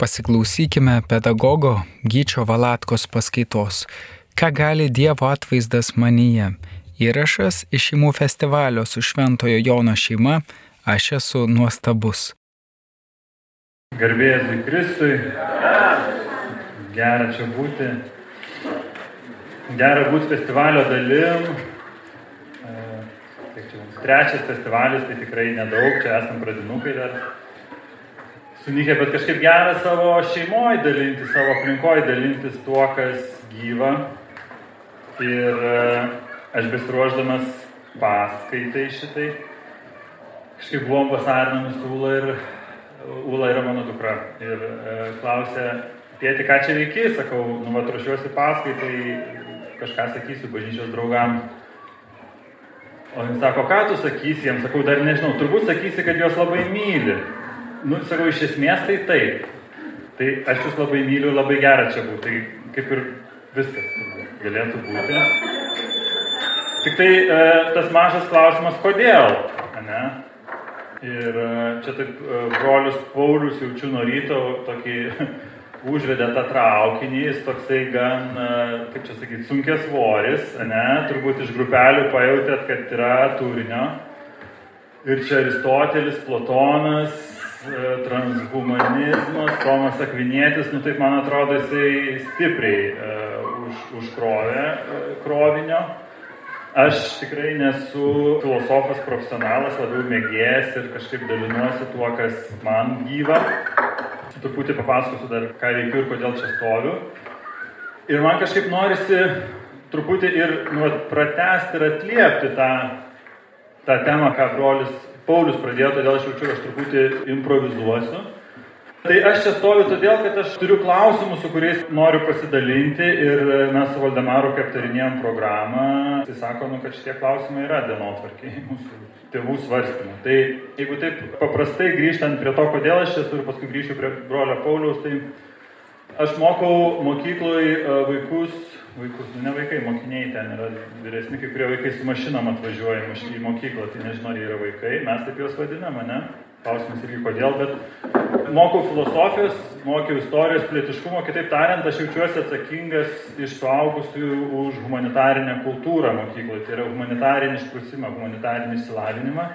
Pasiklausykime pedagogo Gyčio Valatkos paskaitos Ką gali Dievo atvaizdas manyje? Įrašas iš šeimų festivalio su Šventojo Jono šeima Aš esu nuostabus. Garbėjai Kristui, gera čia būti, gera būti festivalio dalim. Trečias festivalis, tai tikrai nedaug, čia esam pradinukai dar sunykę, bet kažkaip gera savo šeimoje dalinti, savo aplinkoje dalintis tuo, kas gyva. Ir e, aš besiruoždamas paskaitai šitai, kažkaip buvom pasarinamis su Ula ir Ula yra mano dukra. Ir e, klausė, tėti, ką čia veiki, sakau, nu, va, ruošiuosi paskaitai, kažką sakysiu bažnyčios draugam. O jis sako, ką tu sakysi, jiems sakau, dar nežinau, turbūt sakysi, kad juos labai myli. Nu, sakau, iš esmės tai taip. Tai aš jūs labai myliu, labai gera čia būti. Tai kaip ir viskas galėtų būti. Tik tai e, tas mažas klausimas, kodėl? Ne? Ir e, čia taip e, brolius Paulius jaučiu nuo ryto tokį užvedė tą traukinį, jis toksai gan, e, kaip čia sakyti, sunkės svoris, ne? Turbūt iš grupelių pajutėt, kad yra turinio. Ir čia Aristotelis, Platonas, transhumanizmas, Tomas Akvinėtis, nu taip man atrodo, jisai stipriai uh, už, užkrovė uh, krovinio. Aš tikrai nesu filosofas profesionalas, labiau mėgėjas ir kažkaip dalinuosi tuo, kas man gyva. Truputį papasakosiu dar, ką veikiu ir kodėl čia stoviu. Ir man kažkaip norisi truputį ir nu, pratesti ir atliepti tą, tą temą, ką brolis Paulius pradėjo, todėl aš jaučiu, aš truputį improvizuosiu. Tai aš čia stoviu todėl, kad aš turiu klausimų, su kuriais noriu pasidalinti ir mes su Valdemaru, kai aptarinėjom programą, jis sako, nu, kad šitie klausimai yra dienotvarkiai mūsų tėvų svarstymų. Tai jeigu taip paprastai grįžtant prie to, kodėl aš esu ir paskui grįšiu prie brolio Pauliaus, tai aš mokau mokykloj e, vaikus vaikus, nu ne vaikai, mokiniai ten yra vyresni, kai kurie vaikai su mašinom atvažiuoja į mokyklą, tai nežinau, ar jie yra vaikai, mes taip juos vadiname, ne? Klausimas irgi kodėl, bet mokau filosofijos, mokiau istorijos, plėtiškumo, kitaip tariant, aš jaučiuosi atsakingas iš suaugusių už humanitarinę kultūrą mokykloje, tai yra humanitarinį išprusimą, humanitarinį išsilavinimą.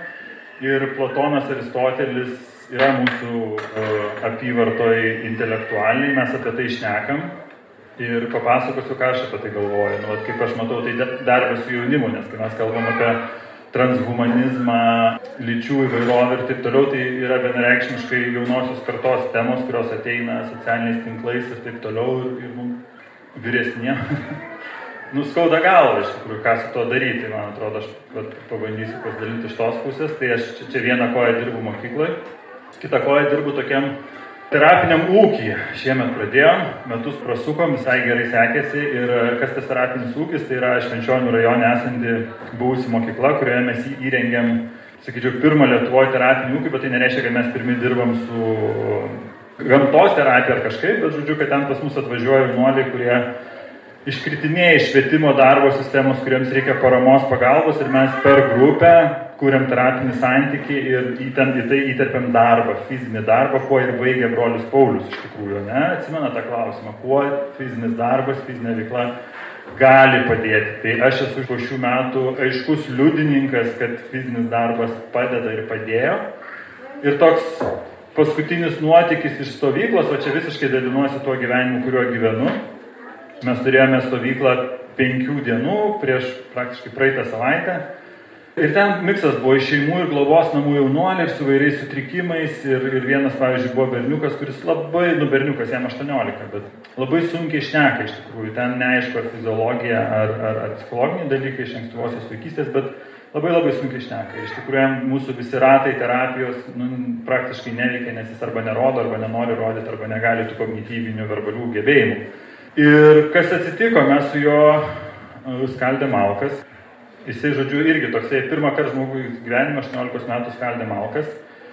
Ir Platonas Aristotelis yra mūsų uh, apyvartoj intelektualiniai, mes apie tai išnekam, ir papasakosiu, ką aš apie tai galvoju. Nu, kaip aš matau, tai darbas su jaunimu, nes kai mes kalbam apie transhumanizmą, lyčių įvairovę ir taip toliau, tai yra vienareikšmiškai jaunosios kartos temos, kurios ateina socialiniais tinklais ir taip toliau ir, ir mums vyresniem. Nuskauda galva iš tikrųjų, ką su to daryti, man atrodo, aš vat, pabandysiu pasidalinti iš tos pusės, tai aš čia, čia vieną koją dirbu mokykloje, kitą koją dirbu tokiam terapiniam ūkį šiemet pradėjom, metus prasukom, visai gerai sekėsi ir kas tas terapinis ūkis, tai yra Švenčionių rajone esanti buvusi mokykla, kurioje mes įrengėm, sakyčiau, pirmą Lietuvoje terapinį ūkį, bet tai nereiškia, kad mes pirmi dirbam su gamtos terapija ar kažkaip, bet žodžiu, kad ten pas mus atvažiuoja jaunuoliai, kurie iškritinėja iš švietimo darbo sistemos, kuriems reikia paramos pagalbos ir mes per grupę kūrėm terapinį santykį ir į, ten, į tai įterpiam darbą, fizinį darbą, kuo ir baigė brolius Paulius iš tikrųjų, ne? Atsimena tą klausimą, kuo fizinis darbas, fizinė veikla gali padėti. Tai aš esu po šių metų aiškus liudininkas, kad fizinis darbas padeda ir padėjo. Ir toks paskutinis nuotykis iš stovyklos, o čia visiškai dalinuosi tuo gyvenimu, kuriuo gyvenu. Mes turėjome stovyklą penkių dienų prieš praktiškai praeitą savaitę. Ir ten miksas buvo iš šeimų ir globos namų jaunuoliai su vairiais sutrikimais. Ir, ir vienas, pavyzdžiui, buvo berniukas, kuris labai, nu berniukas, jam 18, bet labai sunkiai šneka iš tikrųjų. Ten neaišku, ar fiziologija, ar, ar, ar psichologiniai dalykai iš ankstyvosios vaikystės, bet labai labai sunkiai šneka. Iš tikrųjų, mūsų visi ratai terapijos nu, praktiškai neveikia, nes jis arba nerodo, arba nenori rodyti, arba negali tų kognityvinių verbalių gebėjimų. Ir kas atsitiko, mes su juo skaldėm malkas Jisai, žodžiu, irgi toksai pirmą kartą žmogui gyvenime 18 metų skaldė malkas.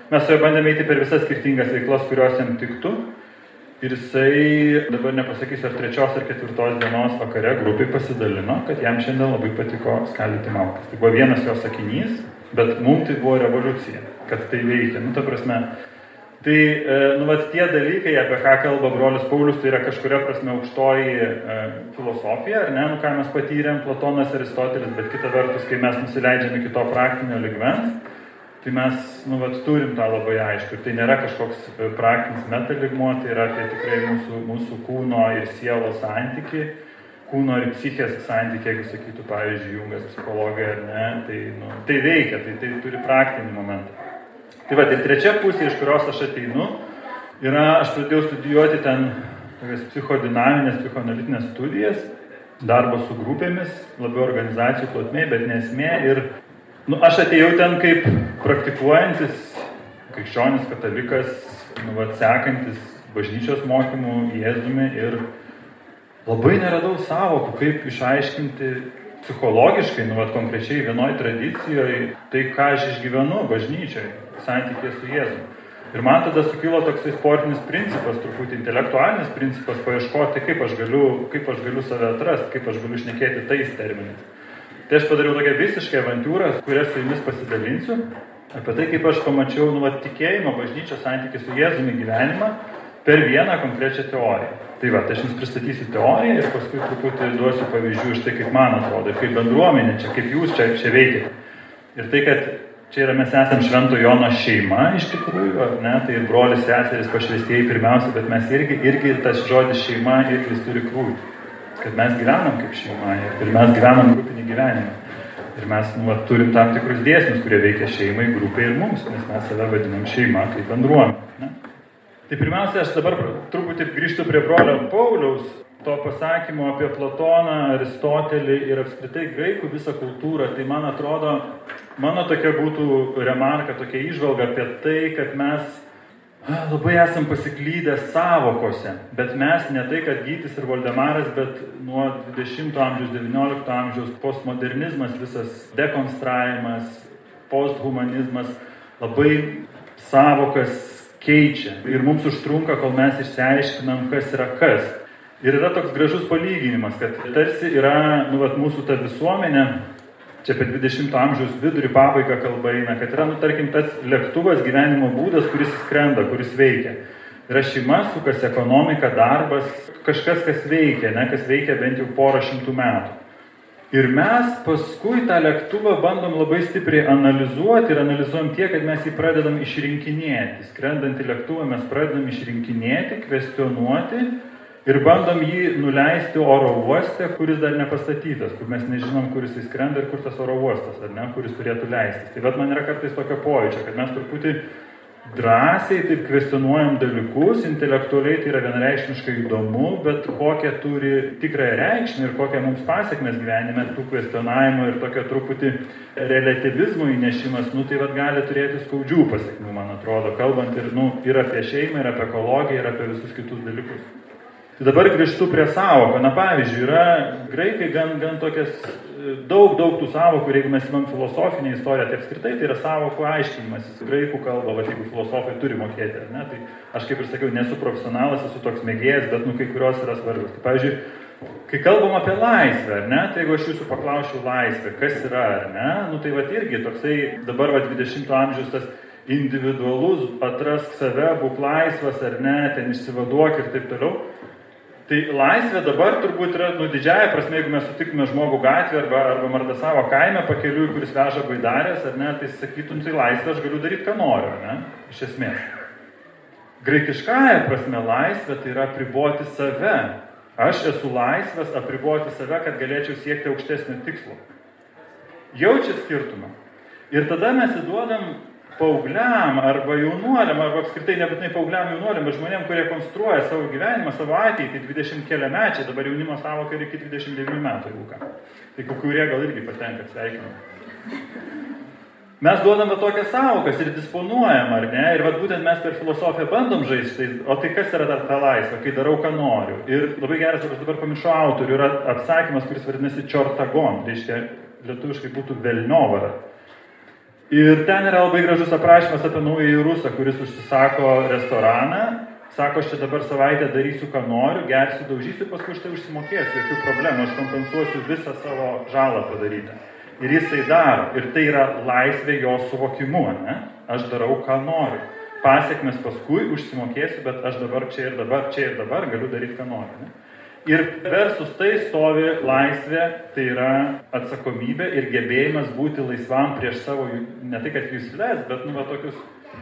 Mes su juo bandėme eiti per visas skirtingas veiklas, kurios jam tiktų. Ir jisai, dabar nepasakysiu, ar trečios ar ketvirtos dienos vakare grupiai pasidalino, kad jam šiandien labai patiko skaldyti malkas. Tai buvo vienas jo sakinys, bet mums tai buvo revoliucija, kad tai veikia. Nu, ta prasme, Tai, e, nu, vat, tie dalykai, apie ką kalba brolis Paulius, tai yra kažkuria prasme aukštoji e, filosofija, ar ne, nu, ką mes patyrėm, Platonas, Aristotelis, bet kita vertus, kai mes nusileidžiame iki to praktinio ligmens, tai mes, nu, vat, turim tą labai aišku. Ir tai nėra kažkoks e, praktinis metaligmuo, tai yra apie tikrai mūsų, mūsų kūno ir sielos santyki, kūno ir psichės santykiai, jeigu sakytų, pavyzdžiui, jungas psichologai ar ne, tai, nu, tai veikia, tai, tai turi praktinį momentą. Tai va, ir trečia pusė, iš kurios aš ateinu, yra, aš pradėjau studijuoti ten tokias psichodinaminės, psichoanalitinės studijas, darbo su grupėmis, labiau organizacijų plotmė, bet nesmė. Ir nu, aš atėjau ten kaip praktikuojantis krikščionis katalikas, nu, va, sekantis bažnyčios mokymų Jėzumi ir labai neradau savokų, kaip išaiškinti psichologiškai, nu, va, konkrečiai vienoje tradicijoje, tai ką aš išgyvenu bažnyčiai santykė su Jėzumi. Ir man tada sukilo toksai sportinis principas, truputį intelektualinis principas, paieškoti, kaip aš galiu, kaip aš galiu save atrasti, kaip aš galiu šnekėti tais terminais. Tai aš padariau tokią visišką avantūrą, kurią su jumis pasidalinsiu, apie tai, kaip aš pamačiau nu, tikėjimo bažnyčios santykį su Jėzumi gyvenimą per vieną konkrečią teoriją. Tai va, tai aš jums pristatysiu teoriją ir paskui truputį duosiu pavyzdžių iš tai, kaip man atrodo, kaip bendruomenė čia, kaip jūs čia, čia veikia. Ir tai, kad Čia yra mes esame Švento Jono šeima iš tikrųjų, ne? Tai brolis, seseris, pašvestieji pirmiausia, bet mes irgi, irgi tas žodis šeima irgi jis turi krūvį. Kad mes gyvenam kaip šeima ir mes gyvenam grupinį gyvenimą. Ir mes nu, turim tam tikrus dėsnius, kurie veikia šeimai, grupiai ir mums, nes mes save vadinam šeima kaip bendruomenė. Tai pirmiausia, aš dabar truputį grįžtu prie brolio Pauliaus to pasakymo apie Platoną, Aristotelį ir apskritai graikų visą kultūrą, tai man atrodo, mano tokia būtų remarka, tokia išvalga apie tai, kad mes labai esam pasiklydę savokose, bet mes ne tai, kad Gytis ir Valdemaras, bet nuo 20-ojo amžiaus, 19-ojo amžiaus postmodernizmas, visas dekonstravimas, posthumanizmas labai savokas keičia ir mums užtrunka, kol mes išsiaiškinam, kas yra kas. Ir yra toks gražus palyginimas, kad tarsi yra, nu, vat, mūsų ta visuomenė, čia apie 20-ojo amžiaus vidurį pabaigą kalba eina, kad yra, nu, tarkim, tas lėktuvas gyvenimo būdas, kuris skrenda, kuris veikia. Yra šeima, sukasi ekonomika, darbas, kažkas, kas veikia, ne, kas veikia bent jau porą šimtų metų. Ir mes paskui tą lėktuvą bandom labai stipriai analizuoti ir analizuojam tiek, kad mes jį pradedam išrinkinėti. Skrendantį lėktuvą mes pradedam išrinkinėti, kvestionuoti ir bandom jį nuleisti oro uoste, kuris dar nepastatytas, kur mes nežinom, kuris jis skrenda ir kur tas oro uostas, ar ne, kuris turėtų leistis. Tai vad man yra kartais tokio pojūčio, kad mes truputį drąsiai taip kvestionuojam dalykus, intelektualiai tai yra vienareikšmiškai įdomu, bet kokią turi tikrąją reikšmę ir kokią mums pasiekmes gyvenime tų kvestionavimo ir tokio truputį relativizmo įnešimas, nu tai vad gali turėti skaudžių pasiekmių, man atrodo, kalbant ir, nu, ir apie šeimą, ir apie ekologiją, ir apie visus kitus dalykus. Tai dabar grįžtu prie savoko. Na pavyzdžiui, yra graikai gan, gan tokias daug, daug tų savokų, ir jeigu mes imam filosofinę istoriją, tai apskritai tai yra savokų aiškinimas. Graikų kalba, va, jeigu filosofai turi mokėti, ne, tai aš kaip ir sakiau, nesu profesionalas, esu toks mėgėjas, bet nu kai kurios yra svarbios. Tai pavyzdžiui, kai kalbam apie laisvę, ne, tai jeigu aš jūsų paklausčiau laisvę, kas yra, ne, nu tai va irgi toksai dabar va 20 amžiaus tas individualus, atrask save, būk laisvas ar ne, ten išsivaduok ir taip toliau. Tai laisvė dabar turbūt yra, nu, didžiaja prasme, jeigu mes sutiktume žmogų gatvę arba, arba Mardasavo kaime pakeliui, kuris veža baidarės, ar ne, tai sakytum, tai laisvė aš galiu daryti, ką noriu, ne, iš esmės. Graikiškąją prasme laisvė tai yra apriboti save. Aš esu laisvas apriboti save, kad galėčiau siekti aukštesnio tikslo. Jaučia skirtumą. Ir tada mes įduodam paaugliam arba jaunuoliam, arba apskritai nebūtinai paaugliam jaunuoliam, bet žmonėm, kurie konstruoja savo gyvenimą, savo ateitį, 20 keliamečiai, dabar jaunimo savoka yra iki 29 metų, jeigu ką. Tai kurie gal irgi patenka, sveikinu. Mes duodame tokias savokas ir disponuojam, ar ne? Ir vat būtent mes per filosofiją bandom žaisti, o tai kas yra ta, laisvė, kai darau, ką noriu. Ir labai geras, aš dabar pamiršau autorių, yra apsakymas, kuris vadinasi Čortagon, reiškia lietuviškai būtų velniovara. Ir ten yra labai gražus aprašymas apie naująjį rusą, kuris užsisako restoraną, sako, aš čia dabar savaitę darysiu, ką noriu, gersiu, daužysiu, paskui už tai užsimokėsiu, jokių problemų, aš kompensuosiu visą savo žalą padarytą. Ir jisai daro. Ir tai yra laisvė jo suvokimu, ne? Aš darau, ką noriu. pasiekmes paskui užsimokėsiu, bet aš dabar čia ir dabar, čia ir dabar galiu daryti, ką noriu. Ne? Ir versus tai stovi laisvė, tai yra atsakomybė ir gebėjimas būti laisvam prieš savo, ne tai kad jūs les, bet nu, va, tokius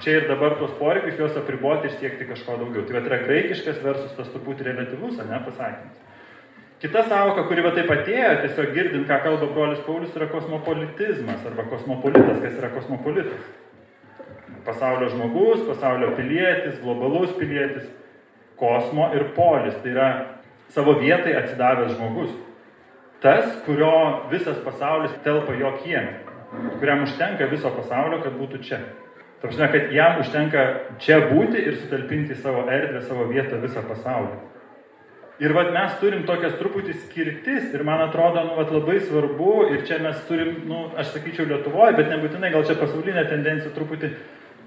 čia ir dabar tuos poreikius, juos apriboti ir siekti kažko daugiau. Tai va, yra graikiškas versus tas truputį relativus, ne, pasakymas. Kita savoka, kuri va taip atėjo, tiesiog girdint, ką kalba brolis Paulius, yra kosmopolitizmas arba kosmopolitas. Kas yra kosmopolitas? Pasaulio žmogus, pasaulio pilietis, globalus pilietis, kosmo ir polis. Tai yra savo vietai atsidavęs žmogus. Tas, kurio visas pasaulis telpa jo kiemė, kuriam užtenka viso pasaulio, kad būtų čia. Tarpsime, kad jam užtenka čia būti ir sutalpinti savo erdvę, savo vietą visą pasaulį. Ir vat mes turim tokias truputį skirtis ir man atrodo, nu, vat labai svarbu ir čia mes turim, nu, aš sakyčiau Lietuvoje, bet nebūtinai gal čia pasaulinė tendencija truputį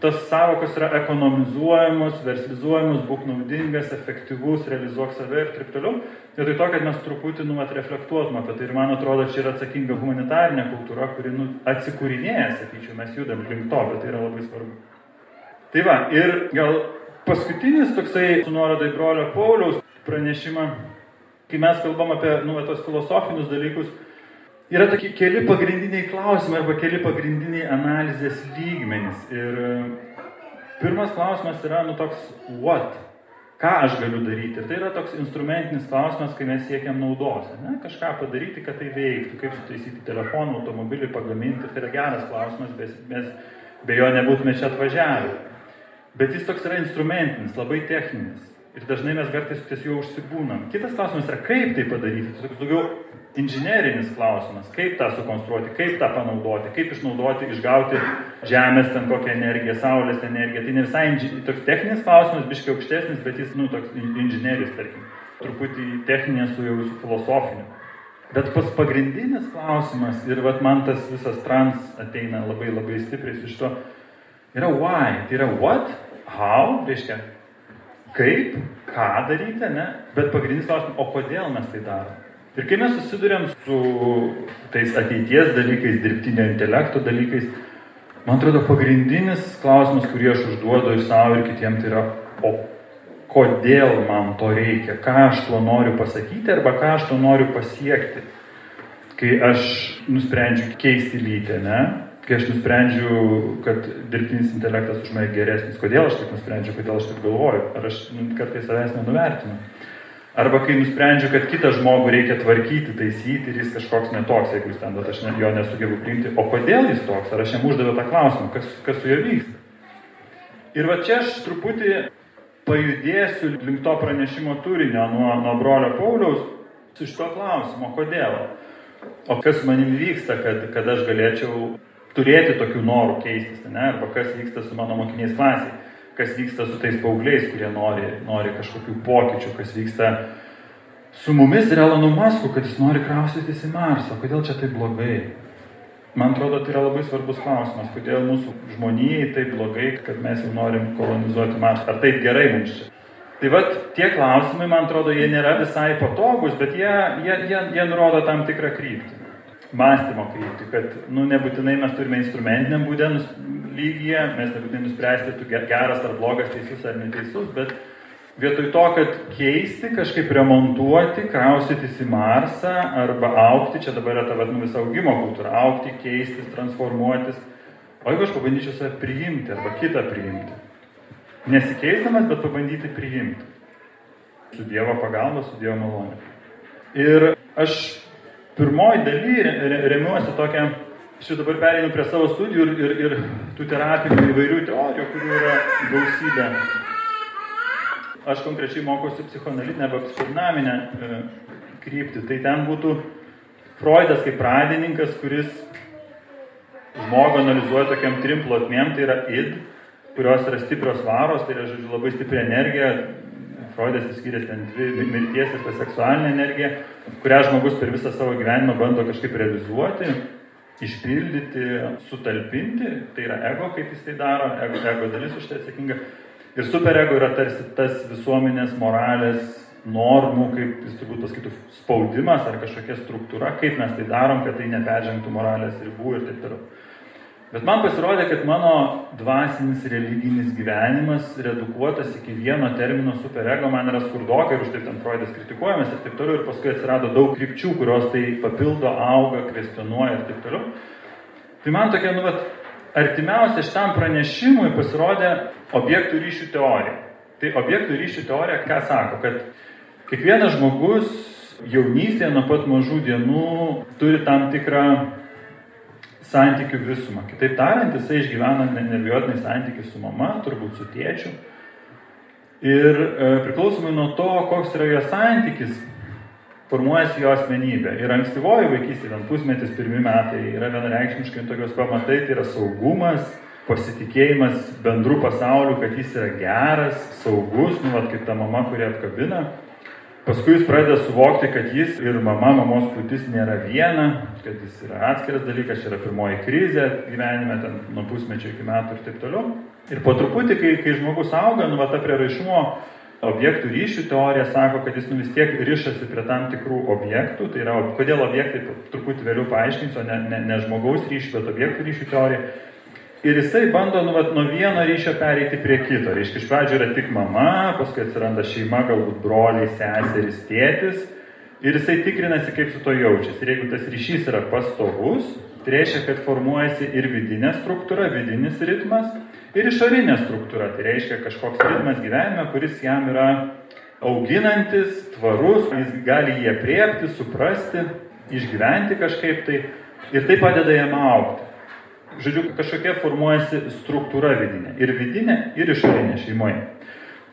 tas savokos yra ekonomizuojamos, verslizuojamos, būk naudingas, efektyvus, realizuok save ir taip toliau. Vietoj to, kad mes truputį nu, reflektuotume apie tai ir man atrodo, čia yra atsakinga humanitarinė kultūra, kuri nu, atsikūrinėja, sakyčiau, mes judam link to, bet tai yra labai svarbu. Tai va, ir gal paskutinis toksai su nuoroda į brolio Pauliaus pranešimą, kai mes kalbam apie nu, tos filosofinius dalykus, yra tokie keli pagrindiniai klausimai arba keli pagrindiniai analizės lygmenys. Ir e, pirmas klausimas yra, nu, toks what? Ką aš galiu daryti? Ir tai yra toks instrumentinis klausimas, kai mes siekiam naudos. Ne? Kažką padaryti, kad tai veiktų, kaip sutaisyti telefoną, automobilį, pagaminti. Tai yra geras klausimas, bet mes be jo nebūtume čia atvažiavę. Bet jis toks yra instrumentinis, labai techninis. Ir dažnai mes kartais ties juo užsibūnam. Kitas klausimas yra, kaip tai padaryti. Tai toks daugiau inžinerinis klausimas, kaip tą sukonstruoti, kaip tą panaudoti, kaip išnaudoti, išgauti žemės ten kokią energiją, saulės energiją. Tai ne visai toks techninis klausimas, biškai aukštesnis, bet jis, nu, toks inžineris, tarkim, truputį techninė su jau su filosofiniu. Bet pas pagrindinis klausimas, ir vat man tas visas trans ateina labai labai stipriai su šito, yra why, tai yra what, how, reiškia, kaip, ką daryti, ne, bet pagrindinis klausimas, o kodėl mes tai darome. Ir kai mes susidurėm su tais ateities dalykais, dirbtinio intelekto dalykais, man atrodo, pagrindinis klausimas, kurį aš užduodu ir savo, ir kitiems, tai yra, o kodėl man to reikia, ką aš tuo noriu pasakyti arba ką aš tuo noriu pasiekti. Kai aš nusprendžiu keisti lytę, ne? kai aš nusprendžiu, kad dirbtinis intelektas už mane geresnis, kodėl aš taip nusprendžiu, kodėl aš taip galvoju, ar aš nu, kartais savęs nenuvertinu. Arba kai nusprendžiu, kad kitą žmogų reikia tvarkyti, taisyti ir jis kažkoks netoks, jeigu jis ten, bet aš jo nesugebu priimti. O kodėl jis toks? Ar aš jam uždaviau tą klausimą, kas, kas su juo vyksta? Ir va čia aš truputį pajudėsiu link to pranešimo turinio nuo, nuo brolio Pauliaus su šito klausimo, kodėl? O kas manim vyksta, kad, kad aš galėčiau turėti tokių norų keistis, ne? arba kas vyksta su mano mokiniais klasiai kas vyksta su tais paaugliais, kurie nori, nori kažkokių pokyčių, kas vyksta su mumis ir Elonu Masku, kad jis nori kraustytis į Marsą. Kodėl čia taip blogai? Man atrodo, tai yra labai svarbus klausimas, kodėl mūsų žmonijai taip blogai, kad mes jau norim kolonizuoti Marsą. Ar taip gerai mums čia? Tai vad, tie klausimai, man atrodo, jie nėra visai patogus, bet jie, jie, jie, jie nurodo tam tikrą kryptį mąstymo kryptį, kad nu, nebūtinai mes turime instrumentiniam būdė lygyje, mes nebūtinai nuspręsti, tu geras ar blogas, teisus ar neteisus, bet vietoj to, kad keisti, kažkaip remontuoti, kraustytis į Marsą arba aukti, čia dabar yra ta vadinama visa augimo kultūra, aukti, keistis, transformuotis, o jeigu aš pabandyčiau save priimti arba kitą priimti, nesikeisdamas, bet pabandyti priimti. Su Dievo pagalba, su Dievo malonė. Ir aš pirmoji daly remiuosi tokią, aš jau dabar pereinu prie savo studijų ir, ir, ir tų terapinių įvairių teorijų, kurių yra gausybė. Aš konkrečiai mokosi psichoanalitinę arba psichodinaminę e, kryptį. Tai ten būtų Freudas kaip pradininkas, kuris žmogų analizuoja tokiam trim plotmėm, tai yra id, kurios yra stiprios varos, tai yra, žodžiu, labai stipri energija, Freudas išskyrė ten dvi mirties ir seksualinę energiją, kurią žmogus per visą savo gyvenimą bando kažkaip realizuoti, išpildyti, sutalpinti, tai yra ego, kaip jis tai daro, ego, ego dalis už tai atsakinga. Ir superego yra tarsi tas visuomenės moralės normų, kaip jis turbūt pasakytų, spaudimas ar kažkokia struktūra, kaip mes tai darom, kad tai neperžengtų moralės ribų ir taip toliau. Bet man pasirodė, kad mano dvasinis religinis gyvenimas redukuotas iki vieno termino superego man yra skurdokai ir už tai ten Freudas kritikuojamas ir taip toliau. Ir paskui atsirado daug krypčių, kurios tai papildo, auga, kvestionuoja ir taip toliau. Tai man tokia, nu, vat, artimiausia šitam pranešimui pasirodė objektų ryšių teorija. Tai objektų ryšių teorija ką sako? Kad kiekvienas žmogus jaunystėje nuo pat mažų dienų turi tam tikrą santykių visumą. Kitaip tariant, jisai išgyvena nebejotinai santykių su mama, turbūt su tėčiu. Ir e, priklausomai nuo to, koks yra jo santykis, formuojasi jo asmenybė. Ir ankstyvoji vaikystė, ten pusmetis, pirmi metai yra vienareikšmiškai tokios pamatai, tai yra saugumas, pasitikėjimas bendrų pasauliu, kad jis yra geras, saugus, nu, vat, kaip ta mama, kuri apkabina. Paskui jis pradeda suvokti, kad jis ir mama, mamos krūtis nėra viena, kad jis yra atskiras dalykas, čia yra pirmoji krizė gyvenime, ten nuo pusmečio iki metų ir taip toliau. Ir po truputį, kai, kai žmogus auga, nu, va, ta prieraišumo objektų ryšių teorija sako, kad jis nu, vis tiek ryšasi prie tam tikrų objektų, tai yra, kodėl objektai truputį vėliau paaiškinsiu, ne, ne, ne žmogaus ryšių, bet objektų ryšių teorija. Ir jisai bando nu, vat, nuo vieno ryšio pereiti prie kito. Reiškia, iš pradžio yra tik mama, paskui atsiranda šeima, galbūt broliai, seserys, tėtis. Ir jisai tikrinasi, kaip su to jaučiasi. Ir jeigu tas ryšys yra pastovus, tai reiškia, kad formuojasi ir vidinė struktūra, vidinis ritmas, ir išorinė struktūra. Tai reiškia kažkoks ritmas gyvenime, kuris jam yra auginantis, tvarus, jis gali jį apriepti, suprasti, išgyventi kažkaip tai. Ir tai padeda jam aukti. Žodžiu, kažkokia formuojasi struktūra vidinė. Ir vidinė, ir išorinė šeimoje.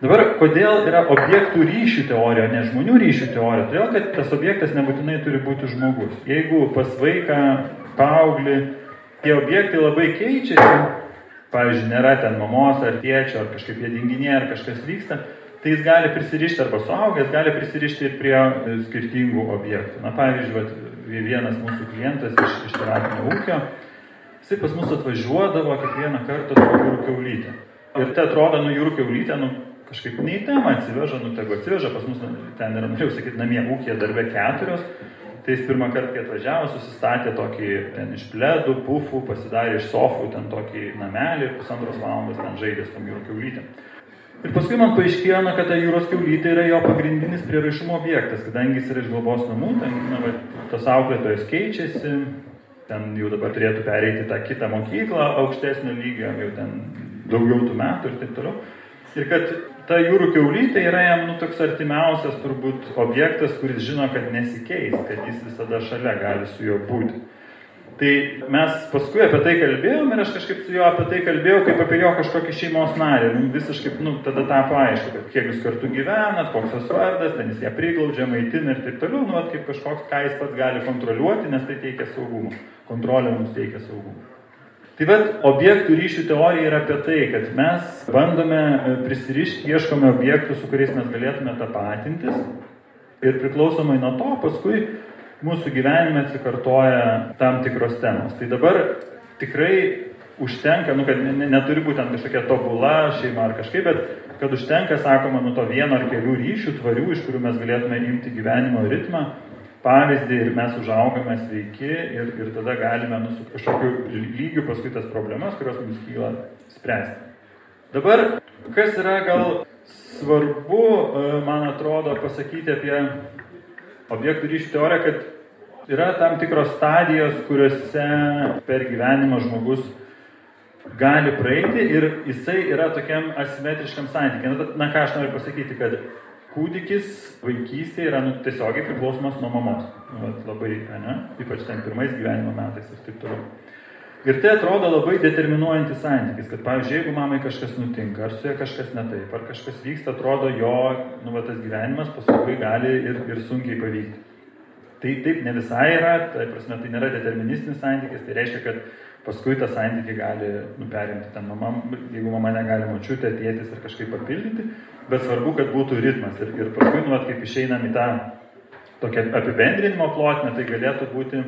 Dabar, kodėl yra objektų ryšių teorija, ne žmonių ryšių teorija? Todėl, kad tas objektas nebūtinai turi būti žmogus. Jeigu pas vaiką, paauglį, tie objektai labai keičiasi, pavyzdžiui, nėra ten mamos ar tėčio, ar kažkaip jie dinginė, ar kažkas vyksta, tai jis gali prisirišti arba suaugęs, gali prisirišti ir prie skirtingų objektų. Na, pavyzdžiui, vienas mūsų klientas iš, iš terapinio ūkio, Jisai pas mus atvažiuodavo kiekvieną kartą su jūrų keulytė. Ir tai atrodo, nu jūrų keulytė, nu kažkaip ne į temą atsiveža, nu tegu atsiveža, pas mus nu, ten yra, norėjau sakyti, namie ūkija darbė keturios. Tai jis pirmą kartą, kai atvažiavo, susistatė tokį ten iš pledų, pufų, pasidarė iš sofų ten tokį namelį ir pusantros valandos ten žaidė su tom jūrų keulytėm. Ir paskui man paaiškėjo, na, kad ta jūros keulytė yra jo pagrindinis prieraišumo objektas, kadangi jis yra iš globos namų, ten, na, va, tas auklėtojas keičiasi, ten jau dabar turėtų pereiti tą kitą mokyklą aukštesnio lygio, jau ten daugiau tų metų ir taip toliau. Ir kad ta jūrų keulytė yra jam nu, toks artimiausias turbūt objektas, kuris žino, kad nesikeis, kad jis visada šalia gali su juo būti. Tai mes paskui apie tai kalbėjom ir aš kažkaip su juo apie tai kalbėjau, kaip apie jo kažkokį šeimos narį. Nu, visiškai, nu, tada tapo aišku, kad kiek jūs kartu gyvenat, koks tas vardas, ten jis ją priglaudžia, maitina ir taip toliau, nu, kaip kažkoks, ką jis pats gali kontroliuoti, nes tai teikia saugumą. Kontrolė mums teikia saugumą. Tai vad, objektų ryšių teorija yra apie tai, kad mes bandome e, prisirišti, ieškome objektų, su kuriais mes galėtume tapatintis ir priklausomai nuo to paskui mūsų gyvenime atsikartoja tam tikros temos. Tai dabar tikrai užtenka, nu, kad ne, neturi būti ten kažkokia tobula šeima ar kažkaip, bet kad užtenka, sakoma, nu to vieno ar kelių ryšių tvarių, iš kurių mes galėtume imti gyvenimo ritmą, pavyzdį ir mes užaugame sveiki ir, ir tada galime nu, su kažkokiu lygiu paskui tas problemas, kurios mums kyla, spręsti. Dabar, kas yra gal svarbu, e, man atrodo, pasakyti apie objektų ryšių teorija, kad yra tam tikros stadijos, kuriuose per gyvenimą žmogus gali praeiti ir jisai yra tokiam asimetriškam santykiai. Na, na ką aš noriu pasakyti, kad kūdikis vaikystėje yra nu, tiesiogiai priklausomas nuo mamos. Nu, labai, ne? Ypač ten pirmais gyvenimo metais ir taip toliau. Ir tai atrodo labai determinuojantis santykis, kad, pavyzdžiui, jeigu mamai kažkas nutinka, ar su ja kažkas netaip, ar kažkas vyksta, atrodo jo, nu, va, tas gyvenimas paskui gali ir, ir sunkiai pavykti. Tai taip ne visai yra, tai prasme, tai nėra deterministinis santykis, tai reiškia, kad paskui tą santykį gali nuperimti ten mama, jeigu mama negali močiutė, tėtis ir kažkaip papildyti, bet svarbu, kad būtų ritmas. Ir, ir paskui, nu, va, kaip išeinam į tą tokią apibendrinimo plotmę, tai galėtų būti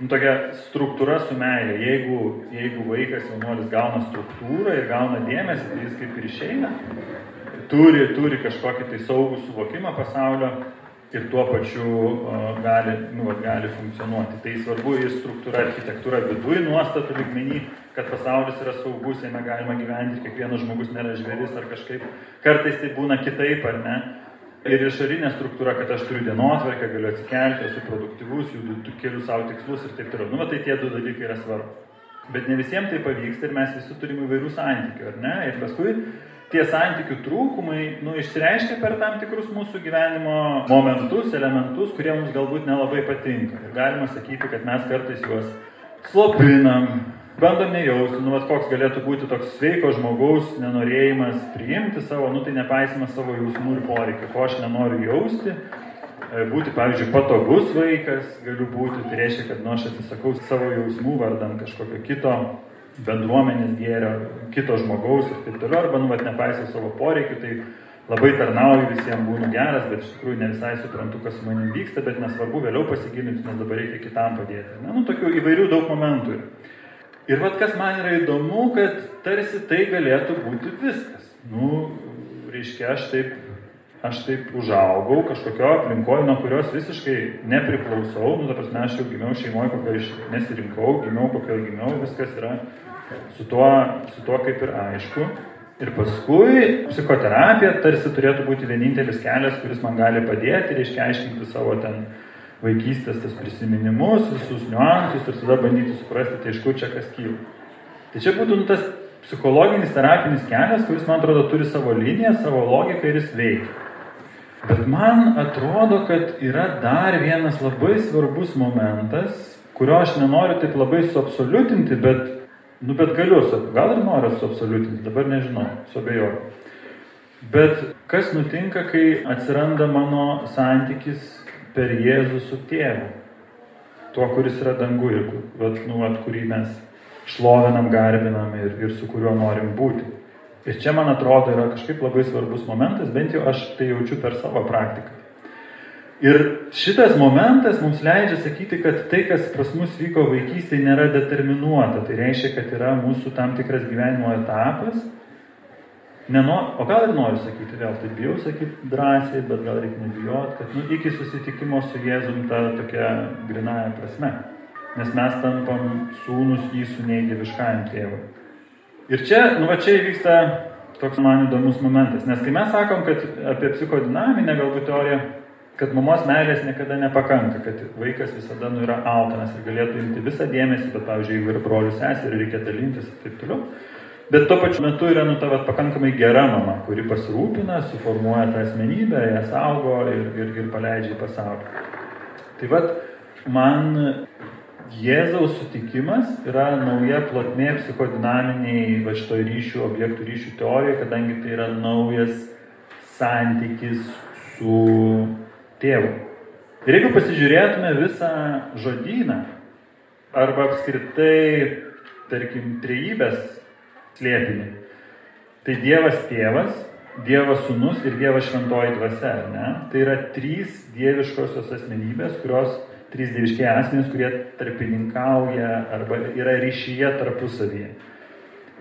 nu, tokia struktūra su meilė. Jeigu, jeigu vaikas jaunuolis gauna struktūrą ir gauna dėmesį, tai jis kaip ir išeina, turi, turi kažkokį tai saugų suvokimą pasaulio ir tuo pačiu gali, nu, gali funkcionuoti. Tai svarbu ir struktūra, architektūra viduje, nuostatų lygmenį, kad pasaulis yra saugus, jame galima gyventi, kiekvienas žmogus nėra žvėris ar kažkaip. Kartais tai būna kitaip, ar ne? Ir išorinė struktūra, kad aš turiu dienotvarkę, galiu atsikelti, esu produktyvus, judu keliu savo tikslus ir taip toliau. Nu, tai tie du dalykai yra svarbu. Bet ne visiems tai pavyksta ir mes visi turime įvairių santykių, ar ne? Ir paskui tie santykių trūkumai nu, išsireiškia per tam tikrus mūsų gyvenimo momentus, elementus, kurie mums galbūt nelabai patinka. Ir galima sakyti, kad mes kartais juos slopinam, bandom nejausti, nu, vat, koks galėtų būti toks sveiko žmogaus nenorėjimas priimti savo, nu, tai nepaisimas savo jausmų ir poreikių, ko aš nenoriu jausti. E, būti, pavyzdžiui, patogus vaikas galiu būti, tai reiškia, kad nu, aš atsisakau savo jausmų vardan kažkokio kito bendruomenės gėrio, kito žmogaus ir taip toliau, arba nu, nepaisau savo poreikių, tai labai tarnauju visiems būnu geras, bet iš tikrųjų ne visai suprantu, kas su manim vyksta, bet nesvarbu, vėliau pasigilinti, nes dabar reikia kitam padėti. Na, nu, tokių įvairių daug momentų. Ir vad kas man yra įdomu, kad tarsi tai galėtų būti viskas. Nu, reiškia, aš taip, aš taip užaugau kažkokio aplinkoje, nuo kurios visiškai nepriklausau, nu, ta prasme, aš jau gimiau šeimoje, kokio iš nesirinkau, gimiau kokio gimiau, viskas yra Su tuo, su tuo kaip ir aišku. Ir paskui psichoterapija tarsi turėtų būti vienintelis kelias, kuris man gali padėti, reiškia aiškinti savo ten vaikystės tas prisiminimus, visus niuansus ir tada bandyti suprasti, tai iš kur čia kas kyla. Tai čia būtų nu, tas psichologinis terapinis kelias, kuris, man atrodo, turi savo liniją, savo logiką ir jis veikia. Bet man atrodo, kad yra dar vienas labai svarbus momentas, kurio aš nenoriu taip labai suabsoliutinti, bet Nu, bet galiu, gal ir noriu suabsoliutinti, dabar nežinau, suabejoju. Bet kas nutinka, kai atsiranda mano santykis per Jėzų su tėvu? Tuo, kuris yra dangu ir vat, nu, vat, kurį mes šlovinam, garbinam ir, ir su kuriuo norim būti. Ir čia, man atrodo, yra kažkaip labai svarbus momentas, bent jau aš tai jaučiu per savo praktiką. Ir šitas momentas mums leidžia sakyti, kad tai, kas pas mus vyko vaikystėje, nėra determinuota. Tai reiškia, kad yra mūsų tam tikras gyvenimo etapas. Neno, o gal ir noriu sakyti, vėl tai bijau sakyti drąsiai, bet gal reikia nebijoti, kad nu, iki susitikimo su Jėzum ta tokia grinaja prasme. Nes mes tampam sūnus jį su neįdėviškajam tėvui. Ir čia, nu va čia įvyksta toks man įdomus momentas. Nes kai mes sakom, kad apie psichodinaminę galbūt teoriją, kad mamos meilės niekada nepakanka, kad vaikas visada nu, yra alkanas ir galėtų imti visą dėmesį, bet, pavyzdžiui, jeigu yra brolius seserį, reikia dalintis ir taip toliau. Bet tuo pačiu metu yra nu ta vat, pakankamai gera mama, kuri pasirūpina, suformuoja tą asmenybę, ją saugo ir, ir, ir paleidžia į pasaulį. Tai vad, man Jėzaus sutikimas yra nauja plotmė psichodinaminiai va šito ryšių, objektų ryšių teorija, kadangi tai yra naujas santykis su tėvu. Ir jeigu pasižiūrėtume visą žodyną, arba apskritai, tarkim, trejybės slėpinį, tai Dievas tėvas, Dievas sūnus ir Dievas šventoji dvasia, ne? Tai yra trys dieviškosios asmenybės, kurios, trys dieviškiai asmenys, kurie tarpininkauja arba yra ryšyje tarpusavyje.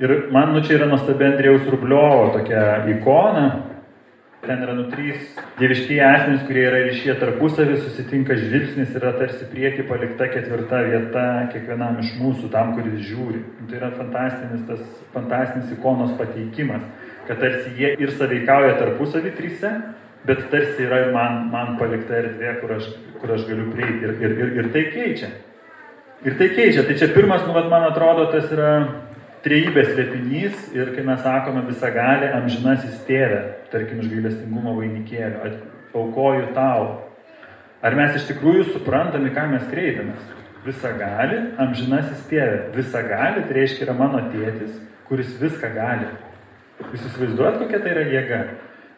Ir man, nu čia yra nuostabi Andrėjaus Rubliovo tokia ikona, ten yra nu trys dieviškiai asmenys, kurie yra ryšyje tarpusavį, susitinka žvilgsnis yra tarsi prieki palikta ketvirta vieta kiekvienam iš mūsų, tam, kuris žiūri. Nu, tai yra fantastinis tas fantastinis ikonos pateikimas, kad tarsi jie ir saveikauja tarpusavį trise, bet tarsi yra ir man, man palikta erdvė, kur aš, kur aš galiu prieiti ir, ir, ir, ir tai keičia. Ir tai keičia. Tai čia pirmas, nu, vat, man atrodo, tas yra trejybės slėpinys ir kai mes sakome visagalė amžinasis tėvė, tarkim, iš gailestingumo vainikėlio, aukoju tau. Ar mes iš tikrųjų suprantame, ką mes kreipiamės? Visagali, amžinasis tėvė. Visagali tai reiškia yra mano tėtis, kuris viską gali. Jūs įsivaizduojat, kokia tai yra jėga?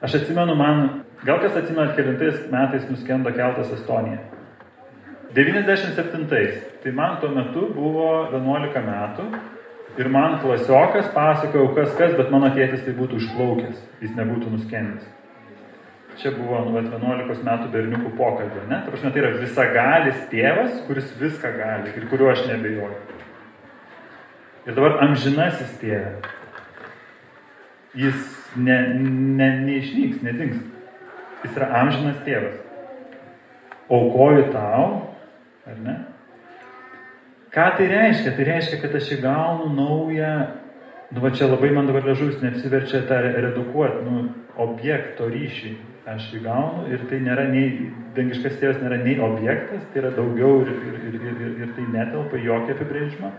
Aš atsimenu, man, gal kas atsimenat, kelintais metais nuskendo keltas Estonija. 97. Tai man tuo metu buvo 11 metų Ir man klasiokas pasakojo, kas kas, bet mano tėtis tai būtų išplaukęs, jis nebūtų nuskendęs. Čia buvo nu, 11 metų berniukų pokalbė, ne? Ta prasme, tai yra visagalis tėvas, kuris viską gali ir kuriuo aš nebejoju. Ir dabar amžinasis tėvė. Jis ne, ne, neišnyks, nedings. Jis yra amžinas tėvas. aukoju tau, ar ne? Ką tai reiškia? Tai reiškia, kad aš įgaunu naują, nu va čia labai man dabar ležus neapsiverčia tą redukuoti, nu, objekto ryšį aš įgaunu ir tai nėra nei, dangiškas tėvas nėra nei objektas, tai yra daugiau ir, ir, ir, ir, ir tai netelpa jokį apibrėžimą,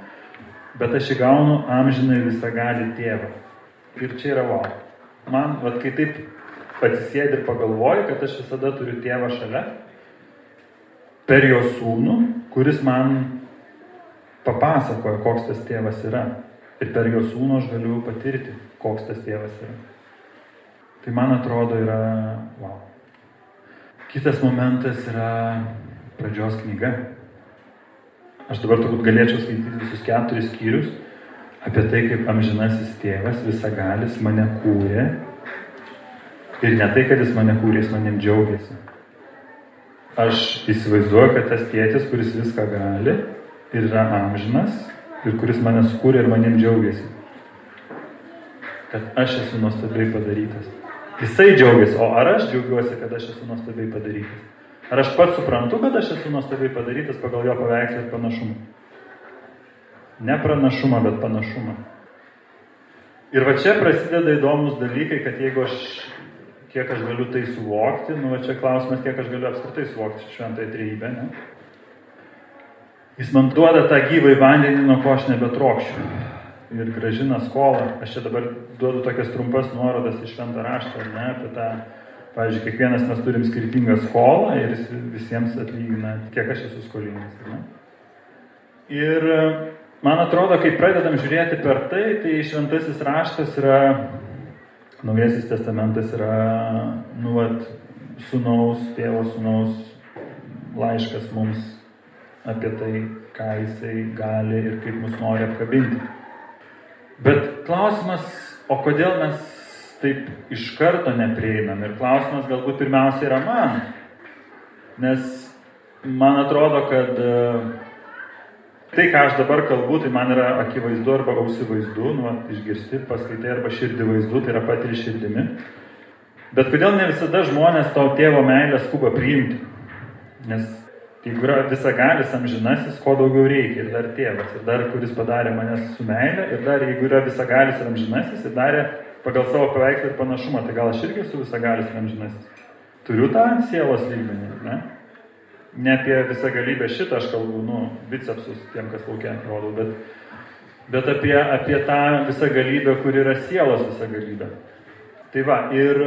bet aš įgaunu amžinai visą gali tėvą. Ir čia yra wow. Man, vat, kai taip atsisėdi ir pagalvoju, kad aš visada turiu tėvą šalia, per jo sūnų, kuris man papasakoja, koks tas tėvas yra. Ir per jo sūnų aš galiu patirti, koks tas tėvas yra. Tai man atrodo yra, wow. Kitas momentas yra pradžios knyga. Aš dabar turbūt galėčiau skaityti visus keturis skyrius apie tai, kaip amžinasis tėvas visagalis mane kūrė. Ir ne tai, kad jis mane kūrė, jis manim džiaugiasi. Aš įsivaizduoju, kad tas tėtis, kuris viską gali ir yra amžinas, ir kuris mane skūrė ir manim džiaugiasi. Kad aš esu nuostabiai padarytas. Jisai džiaugiasi, o ar aš džiaugiuosi, kad aš esu nuostabiai padarytas? Ar aš pats suprantu, kad aš esu nuostabiai padarytas pagal jo paveikslą ir panašumą? Ne pranašumą, bet panašumą. Ir va čia prasideda įdomus dalykai, kad jeigu aš, kiek aš galiu tai suvokti, nu va čia klausimas, kiek aš galiu apskritai suvokti šventąją trejybę, ne? Jis man duoda tą gyvą į vandenį, nuo ko aš nebetrokščiu ir gražina skolą. Aš čia dabar duodu tokias trumpas nuorodas iš šventą raštą, ne, apie tą, pavyzdžiui, kiekvienas mes turim skirtingą skolą ir jis visiems atlygina, kiek aš esu skolingas. Ne. Ir man atrodo, kai pradedam žiūrėti per tai, tai šventasis raštas yra, naujasis testamentas yra, nu, vat, sunaus, tėvo sunaus laiškas mums apie tai, ką jisai gali ir kaip mus nori apkabinti. Bet klausimas, o kodėl mes taip iš karto neprieinam? Ir klausimas galbūt pirmiausia yra man. Nes man atrodo, kad e, tai, ką aš dabar kalbu, tai man yra akivaizdu arba ausi vaizdu, nu, išgirsti, paskaitai arba širdį vaizdu, tai yra patiri širdimi. Bet kodėl ne visada žmonės to tėvo meilę skuba priimti? Nes Jeigu yra visagalis amžinasis, ko daugiau reikia ir dar tėvas, ir dar kuris padarė mane su meilė, ir dar jeigu yra visagalis ir amžinasis, ir darė pagal savo paveikslą ir panašumą, tai gal aš irgi esu visagalis ir amžinasis. Turiu tą sielos lygmenį, ne? Ne apie visagalybę šitą aš kalbu, nu, bicepsus tiem, kas laukia rodau, bet, bet apie, apie tą visagalybę, kur yra sielos visagalybė. Tai va, ir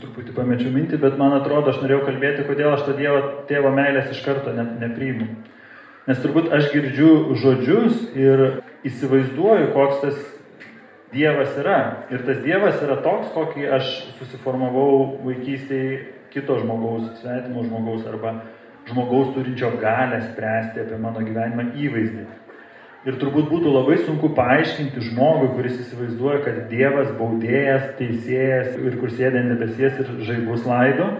truputį pamečiau mintį, bet man atrodo, aš norėjau kalbėti, kodėl aš to dievo, tėvo meilės iš karto ne, nepriimu. Nes turbūt aš girdžiu žodžius ir įsivaizduoju, koks tas Dievas yra. Ir tas Dievas yra toks, kokį aš susiformavau vaikystėje kito žmogaus, svetimo žmogaus arba žmogaus turinčio galę spręsti apie mano gyvenimą įvaizdį. Ir turbūt būtų labai sunku paaiškinti žmogui, kuris įsivaizduoja, kad Dievas baudėjas, teisėjas ir kur sėdė debesies ir žaibus laido.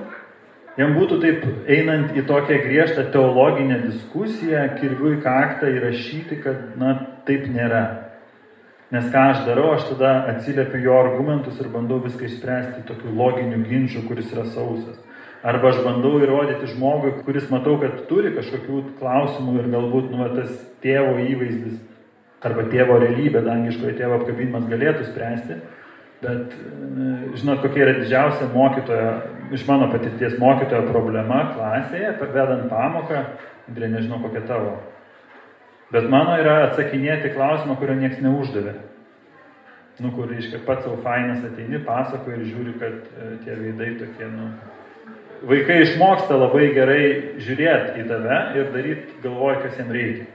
Jam būtų taip einant į tokią griežtą teologinę diskusiją, kirviu į kaktą įrašyti, kad, na, taip nėra. Nes ką aš darau, aš tada atsiliepiu jo argumentus ir bandau viską išspręsti tokiu loginiu ginčiu, kuris yra sausas. Arba aš bandau įrodyti žmogui, kuris matau, kad turi kažkokių klausimų ir galbūt nu, tas tėvo įvaizdis arba tėvo realybė, dangiškojo tėvo apkabinimas galėtų spręsti. Bet e, žinot, kokia yra didžiausia mokytojo, iš mano patirties mokytojo problema klasėje, vedant pamoką, Andrė, nežinau kokia tavo. Bet mano yra atsakinėti klausimą, kurio niekas neuždavė. Nu, kur, reiškia, pats savo fainas ateini, pasakoji ir žiūri, kad e, tie veidai tokie, nu, vaikai išmoksta labai gerai žiūrėti į tave ir daryti galvoj, kas jam reikia.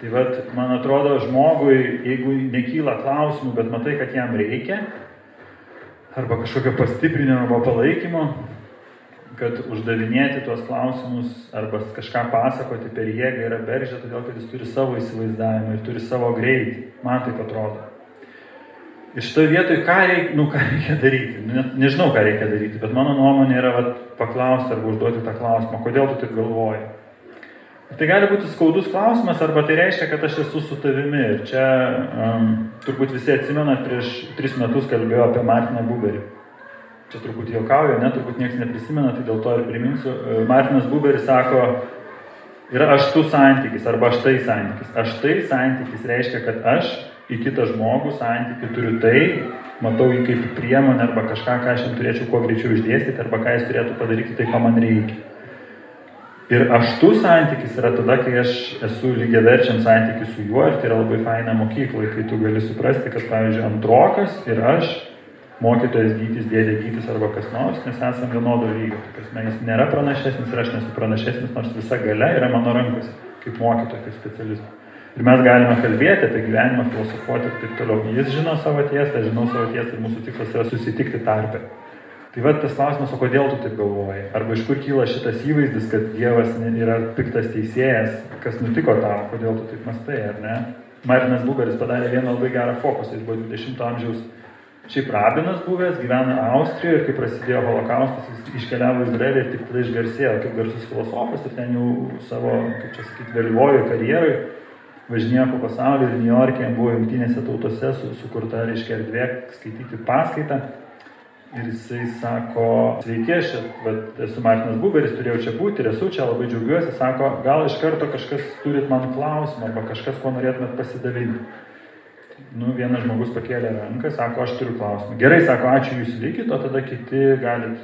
Tai vad, man atrodo, žmogui, jeigu nekyla klausimų, bet matai, kad jam reikia, arba kažkokio pastiprinimo arba palaikymo, kad uždavinėti tuos klausimus arba kažką pasakoti per jėgą yra beržė, todėl kad jis turi savo įsivaizdavimą ir turi savo greitį. Man taip atrodo. Ir šitoje vietoje ką reikia, nu, ką reikia daryti? Ne, nežinau, ką reikia daryti, bet mano nuomonė yra vat, paklausti arba užduoti tą klausimą, kodėl tu taip galvoji. Ir tai gali būti skaudus klausimas, arba tai reiškia, kad aš esu su tavimi. Ir čia um, turbūt visi atsimenat, prieš tris metus kalbėjau apie Martiną Buberį. čia truputį juokauju, ne, turbūt niekas neprisimena, tai dėl to ir priminsiu. E, Martinas Buberis sako, yra aš tu santykis arba aš tai santykis. Aš tai santykis reiškia, kad aš į kitą žmogų santykį turiu tai, matau jį kaip priemonę arba kažką, ką aš jam turėčiau kuo greičiau išdėstyti arba ką jis turėtų padaryti tai, ko man reikia. Ir aštų santykis yra tada, kai aš esu lygiai verčiam santykį su juo ir tai yra labai faina mokykloje, kai tu gali suprasti, kad, pavyzdžiui, antrokas ir aš, mokytojas gytis, dėdė gytis arba kas nors, mes esame vienodo lygio. Tai jis nėra pranašesnis ir aš nesu pranašesnis, nors visa gale yra mano rankose, kaip mokytojas, kaip specialistas. Ir mes galime kalbėti apie gyvenimą, filosofuoti ir taip toliau. Jis žino savo tiesą, žinau savo tiesą ir mūsų tikslas yra susitikti tarpę. Tai va tas klausimas, o kodėl tu taip galvoji? Arba iš kur kyla šitas įvaizdis, kad Dievas yra piktas teisėjas, kas nutiko tau, kodėl tu taip mastai, ar ne? Martinas Buberis padarė vieną labai gerą fokusą, jis buvo 20 amžiaus šiaip rabinas buvęs, gyvena Austrijoje ir kai prasidėjo holokaustas, jis iškeliavo į Izraelį ir tik tada išgarsėjo kaip garsus filosofas ir ten jau savo, kaip čia sakyti, vėlyvojo karjerai važinėjo po pasaulį ir New York'e buvo jungtinėse tautose su, sukurta, reiškia, erdvė skaityti paskaitą. Ir jisai sako, sveiki, aš esu Martinas Buberis, turėjau čia būti ir esu čia, labai džiaugiuosi. Sako, gal iš karto kažkas turit man klausimą arba kažkas, ko norėtumėt pasidalinti. Nu, vienas žmogus pakėlė ranką, sako, aš turiu klausimą. Gerai, sako, ačiū jūs likit, o tada kiti galit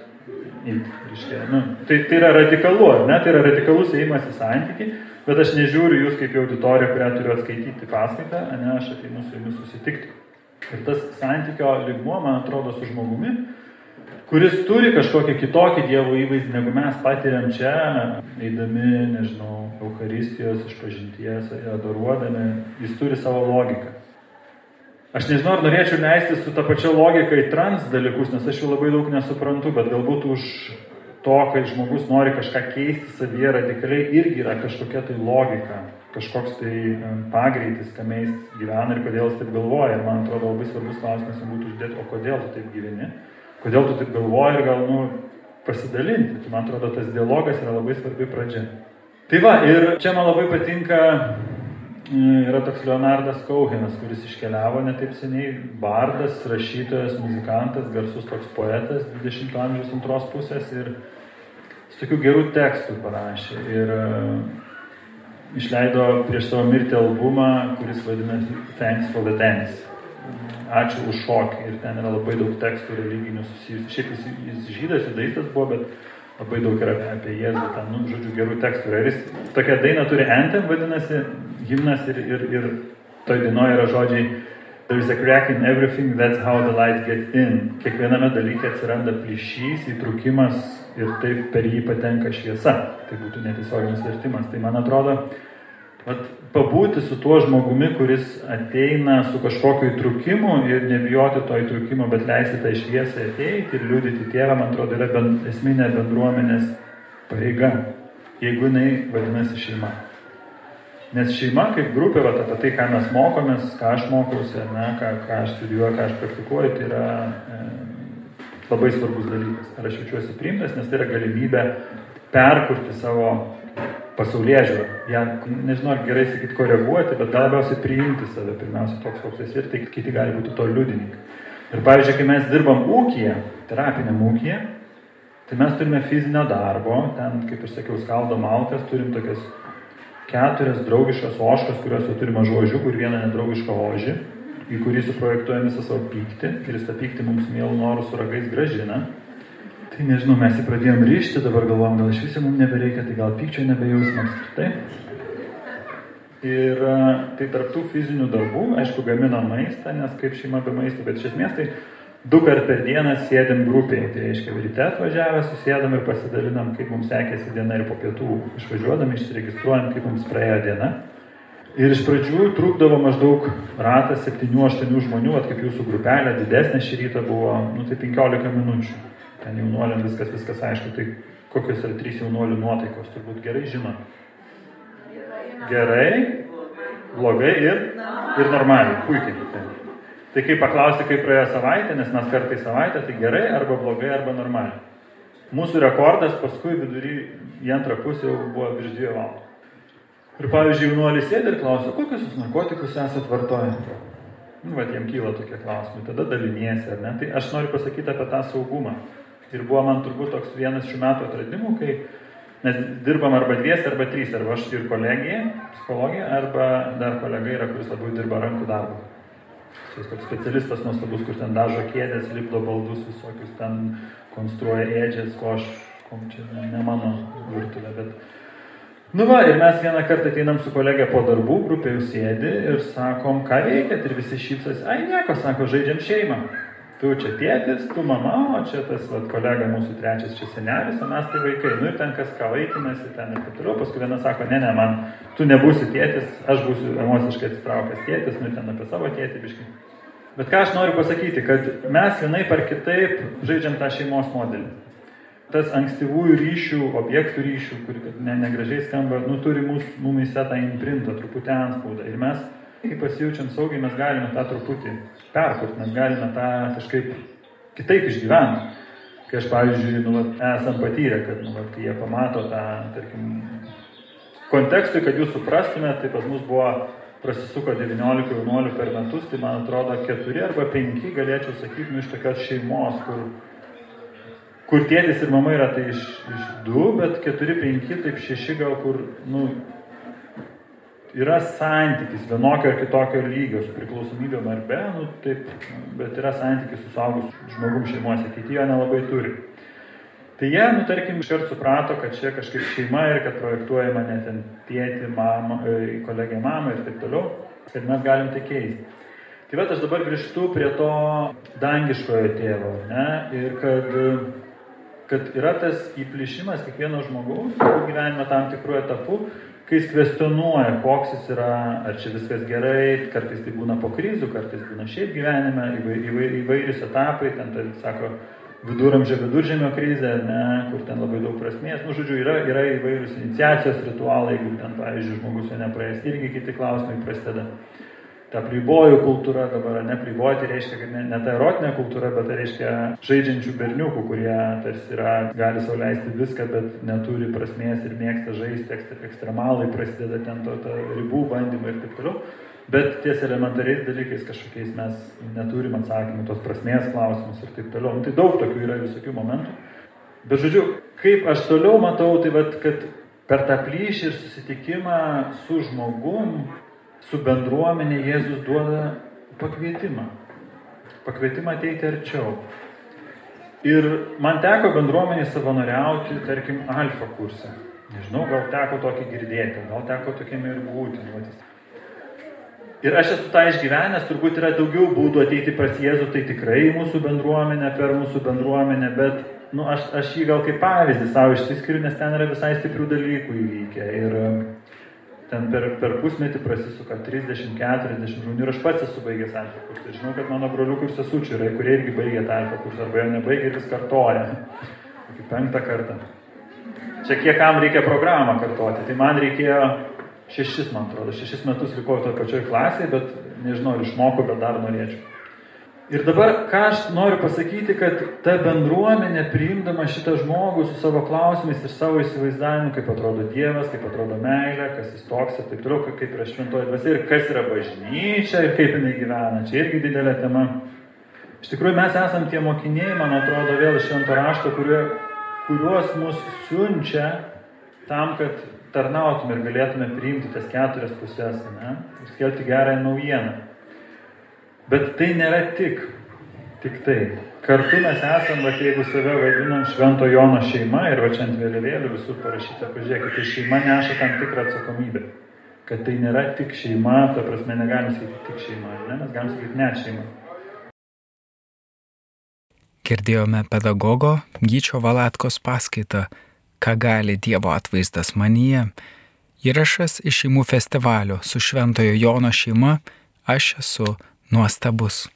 įti. Nu, tai, tai yra radikalu, ne? Tai yra radikalus įėjimas į santyki, bet aš nežiūriu jūs kaip į auditoriją, kurią turiu atskaityti paskaitą, ne, aš ateinu su jumis susitikti. Ir tas santykio ligmuo, man atrodo, su žmogumi, kuris turi kažkokį kitokį Dievo įvaizdį, negu mes patiriam čia, eidami, nežinau, Euharistijos išpažinties, adoruodami, jis turi savo logiką. Aš nežinau, ar norėčiau leisti su ta pačia logika į trans dalykus, nes aš jų labai daug nesuprantu, bet galbūt už to, kai žmogus nori kažką keisti savyje radikaliai, irgi yra kažkokia tai logika kažkoks tai pagreitis, kame jis gyvena ir kodėl jis taip galvoja. Ir man atrodo labai svarbus klausimas būtų uždėti, o kodėl tu taip gyveni, kodėl tu taip galvoji ir gal, nu, pasidalinti. Tai man atrodo, tas dialogas yra labai svarbi pradžia. Tai va, ir čia man labai patinka, yra toks Leonardas Kauhenas, kuris iškeliavo netaip seniai, bardas, rašytojas, muzikantas, garsus toks poetas 20-ojo amžiaus antros pusės ir su tokių gerų tekstų parašė. Ir išleido prieš savo mirtį albumą, kuris vadinasi Thanks for the Dance. Ačiū už šokį. Ir ten yra labai daug tekstų religinių susijusių. Šiaip jis, jis žydas, judaistas buvo, bet labai daug yra apie Jėzų, ten, nu, žodžiu, gerų tekstų. Ir jis tokią dainą turi Anthem, vadinasi, himnas ir, ir, ir toj dainoje yra žodžiai There is a crack in everything, that's how the light gets in. Kiekviename dalyke atsiranda plyšys, įtrukimas ir taip per jį patenka šviesa. Tai būtų netiesioginis vertimas. Tai man atrodo, vat, pabūti su tuo žmogumi, kuris ateina su kažkokiu įtrukimu ir nebijoti to įtrukimo, bet leisti tą šviesą ateiti ir liūdyti tėvą, man atrodo, yra bent, esminė bendruomenės pareiga, jeigu jinai vadinasi šeima. Nes šeima kaip grupė, va, apie tai, ką mes mokomės, ką aš mokiausi, ne, ką, ką aš studijuoju, ką aš praktikuoju, tai yra e, labai svarbus dalykas. Ar aš jaučiuosi priimtas, nes tai yra galimybė perkurti savo pasaulyje žiūrą. Ja, nežinau, ar gerai sakyti koreguoti, bet labiausiai priimti save pirmiausia toks, koks esi ir tai kiti gali būti to liudininkai. Ir pavyzdžiui, kai mes dirbam ūkiją, terapiniam ūkiją, tai mes turime fizinio darbo, ten, kaip ir sakiau, skaldom malkas, turim tokias keturias draugiškas oškas, kurios jau turi mažų ožiukų ir vieną nedraugišką ožį, į kurį suprojektuojam visą savo pyktį ir jis tą pyktį mums mielų norų su ragais gražina. Tai nežinau, mes jį pradėjom ryšti, dabar galvom, gal iš viso mums nebereikia, tai gal pykčio nebejausim apskritai. Ir tai tarptų fizinių darbų, aišku, gaminam maistą, nes kaip šeima be maisto, bet iš esmės tai du kart per dieną sėdim grupėje. Tai reiškia, ryte atvažiavę susėdam ir pasidalinam, kaip mums sekėsi diena ir po pietų išvažiuodami, išsiregistruojam, kaip mums praėjo diena. Ir iš pradžių trukdavo maždaug ratas 7-8 žmonių, at kaip jūsų grupelė, didesnė šį rytą buvo, nu tai 15 minučių. Ten jaunuoliam viskas, viskas aišku, tai kokios yra trys jaunuolių nuotaikos, turbūt gerai žinot. Gerai, blogai ir, ir normaliai, puikiai. Tai kai paklausi, kaip praėjo savaitė, nes mes kartai savaitę, tai gerai, arba blogai, arba normaliai. Mūsų rekordas paskui vidury į antrą pusę jau buvo virš dviejų valandų. Ir pavyzdžiui, jaunuolis sėdi ir klausia, kokius jūs narkotikus esat vartoję? Nu, va, jiem kyla tokie klausimai, tada daliniesi, ar ne? Tai aš noriu pasakyti apie tą saugumą. Ir buvo man turbūt toks vienas šių metų atradimų, kai mes dirbam arba dviesi, arba trys, arba aš ir kolegija, psichologija, arba dar kolega yra, kuris labiau dirba rankų darbą. Jis toks specialistas nuostabus, kur ten dažo kėdės, lipdo baldus visokius, ten konstruoja ėdžias, ko aš, ko čia ne, ne mano virtuvė, bet Nu va, ir mes vieną kartą ateinam su kolegė po darbų, grupė jau sėdi ir sakom, ką veikėt ir visi šypsas, ai nieko, sako, žaidžiam šeimą. Tu čia tėtis, tu mama, o čia tas vat, kolega mūsų trečias čia senelis, o mes tai vaikai. Nu ir ten kas ką vaikinasi, ten ir taip toliau. Paskui viena sako, ne, ne, man, tu nebūsi tėtis, aš būsiu emociškai atsitraukęs tėtis, nu ten apie savo tėtį biškai. Bet ką aš noriu pasakyti, kad mes vienaip ar kitaip žaidžiam tą šeimos modelį tas ankstyvųjų ryšių, objektų ryšių, kur ne, negražiai skamba, nu, turi mūsų, mumise tą imprintą, truputį anspaudą. Ir mes, kai pasijaučiam saugiai, mes galime tą truputį perkurti, mes galime tą kažkaip kitaip išgyventi. Kai aš, pavyzdžiui, nu, vat, esam patyrę, kad nu, vat, jie pamato tą, tarkim, kontekstui, kad jūs suprastumėte, tai pas mus buvo prasisuko 19 jaunuolių per metus, tai man atrodo 4 arba 5 galėčiau sakyti, nu, iš tokios šeimos, kur kur tėtis ir mama yra tai iš, iš du, bet keturi, penki, taip šeši gal kur, nu, yra santykis vienokio ar kitokio lygio su priklausomybėm ar be, nu, taip, bet yra santykis su saugus žmogum šeimose, kiti jo nelabai turi. Tai jie, nu, tarkim, iškart suprato, kad čia kažkaip šeima ir kad projektuoja mane ten tėti, mamą, e, kolegę mamą ir taip toliau, kad mes galim tai keisti. Tai va, aš dabar grįžtu prie to dangiškojo tėvo, ne, ir kad kad yra tas įplyšimas kiekvieno žmogaus gyvenime tam tikrų etapų, kai jis kvestionuoja, koks jis yra, ar čia viskas gerai, kartais tai būna po krizų, kartais būna šiaip gyvenime, įvairius etapai, ten tai sako, viduramžio viduržėmio krizė, ne, kur ten labai daug prasmės, nu, žodžiu, yra, yra įvairius iniciacijos ritualai, jeigu ten, pavyzdžiui, žmogus jo nepraeis, irgi kiti klausimai prasideda ta plybojų kultūra dabar, ne plybojų, tai reiškia, kad ne, ne ta erotinė kultūra, bet tai reiškia žaidžiančių berniukų, kurie tarsi yra, gali sauliaisti viską, bet neturi prasmės ir mėgsta žaisti, ekstremalai prasideda ten to, to ribų bandymai ir taip toliau. Bet ties elementariais dalykais kažkokiais mes neturim atsakymų, tos prasmės klausimus ir taip toliau. Nu, tai daug tokių yra visokių momentų. Bet žodžiu, kaip aš toliau matau, tai vad, kad per tą plyšį ir susitikimą su žmogum su bendruomenė Jėzus duoda pakvietimą. Pakvietimą ateiti arčiau. Ir man teko bendruomenį savanoriauti, tarkim, alfa kursą. Nežinau, gal teko tokį girdėti, gal teko tokiame ir būti. Nuotis. Ir aš esu tą išgyvenęs, turbūt yra daugiau būdų ateiti pas Jėzų, tai tikrai mūsų bendruomenė, per mūsų bendruomenę, bet nu, aš, aš jį gal kaip pavyzdį savo išsiskiriu, nes ten yra visai stiprių dalykų įvykę. Ir ten per, per pusmetį prasisuka 30-40 žmonių ir aš pats esu baigęs alfa kursą. Žinau, kad mano broliukų ir sesučių yra, kurie irgi baigė tą alfa kursą arba jo nebaigė ir vis kartoja. Kokį penktą kartą. Čia kiek kam reikia programą kartoti. Tai man reikėjo šešis, man atrodo, šešis metus likau toje pačioje klasėje, bet nežinau, išmokau, bet dar norėčiau. Ir dabar, ką aš noriu pasakyti, kad ta bendruomenė priimdama šitą žmogų su savo klausimais ir savo įsivaizdavimu, kaip atrodo Dievas, kaip atrodo meilė, kas jis toks ir taip toliau, kaip yra šventoji dvasia ir kas yra bažnyčia ir kaip jinai gyvena. Čia irgi didelė tema. Iš tikrųjų, mes esame tie mokiniai, man atrodo, vėl iš švento rašto, kurie, kuriuos mus siunčia tam, kad tarnautume ir galėtume priimti tas keturias pusės, ne? Ir skelbti gerąją naujieną. Bet tai nėra tik, tik tai. Kartu mes esame, va, jeigu save vadinam Švento Jono šeima ir va čia ant vėliavėlių visur parašyta, pažiūrėkite, tai šeima neša tam tikrą atsakomybę. Kad tai nėra tik šeima, ta prasme negalim sakyti tik šeima, ne? mes galim sakyti net šeima. Girdėjome pedagogo Gyčio Valatkos paskaitą, ką gali Dievo atvaizdas manyje. Įrašas iš šeimų festivalio su Šventojo Jono šeima Aš esu nuostabus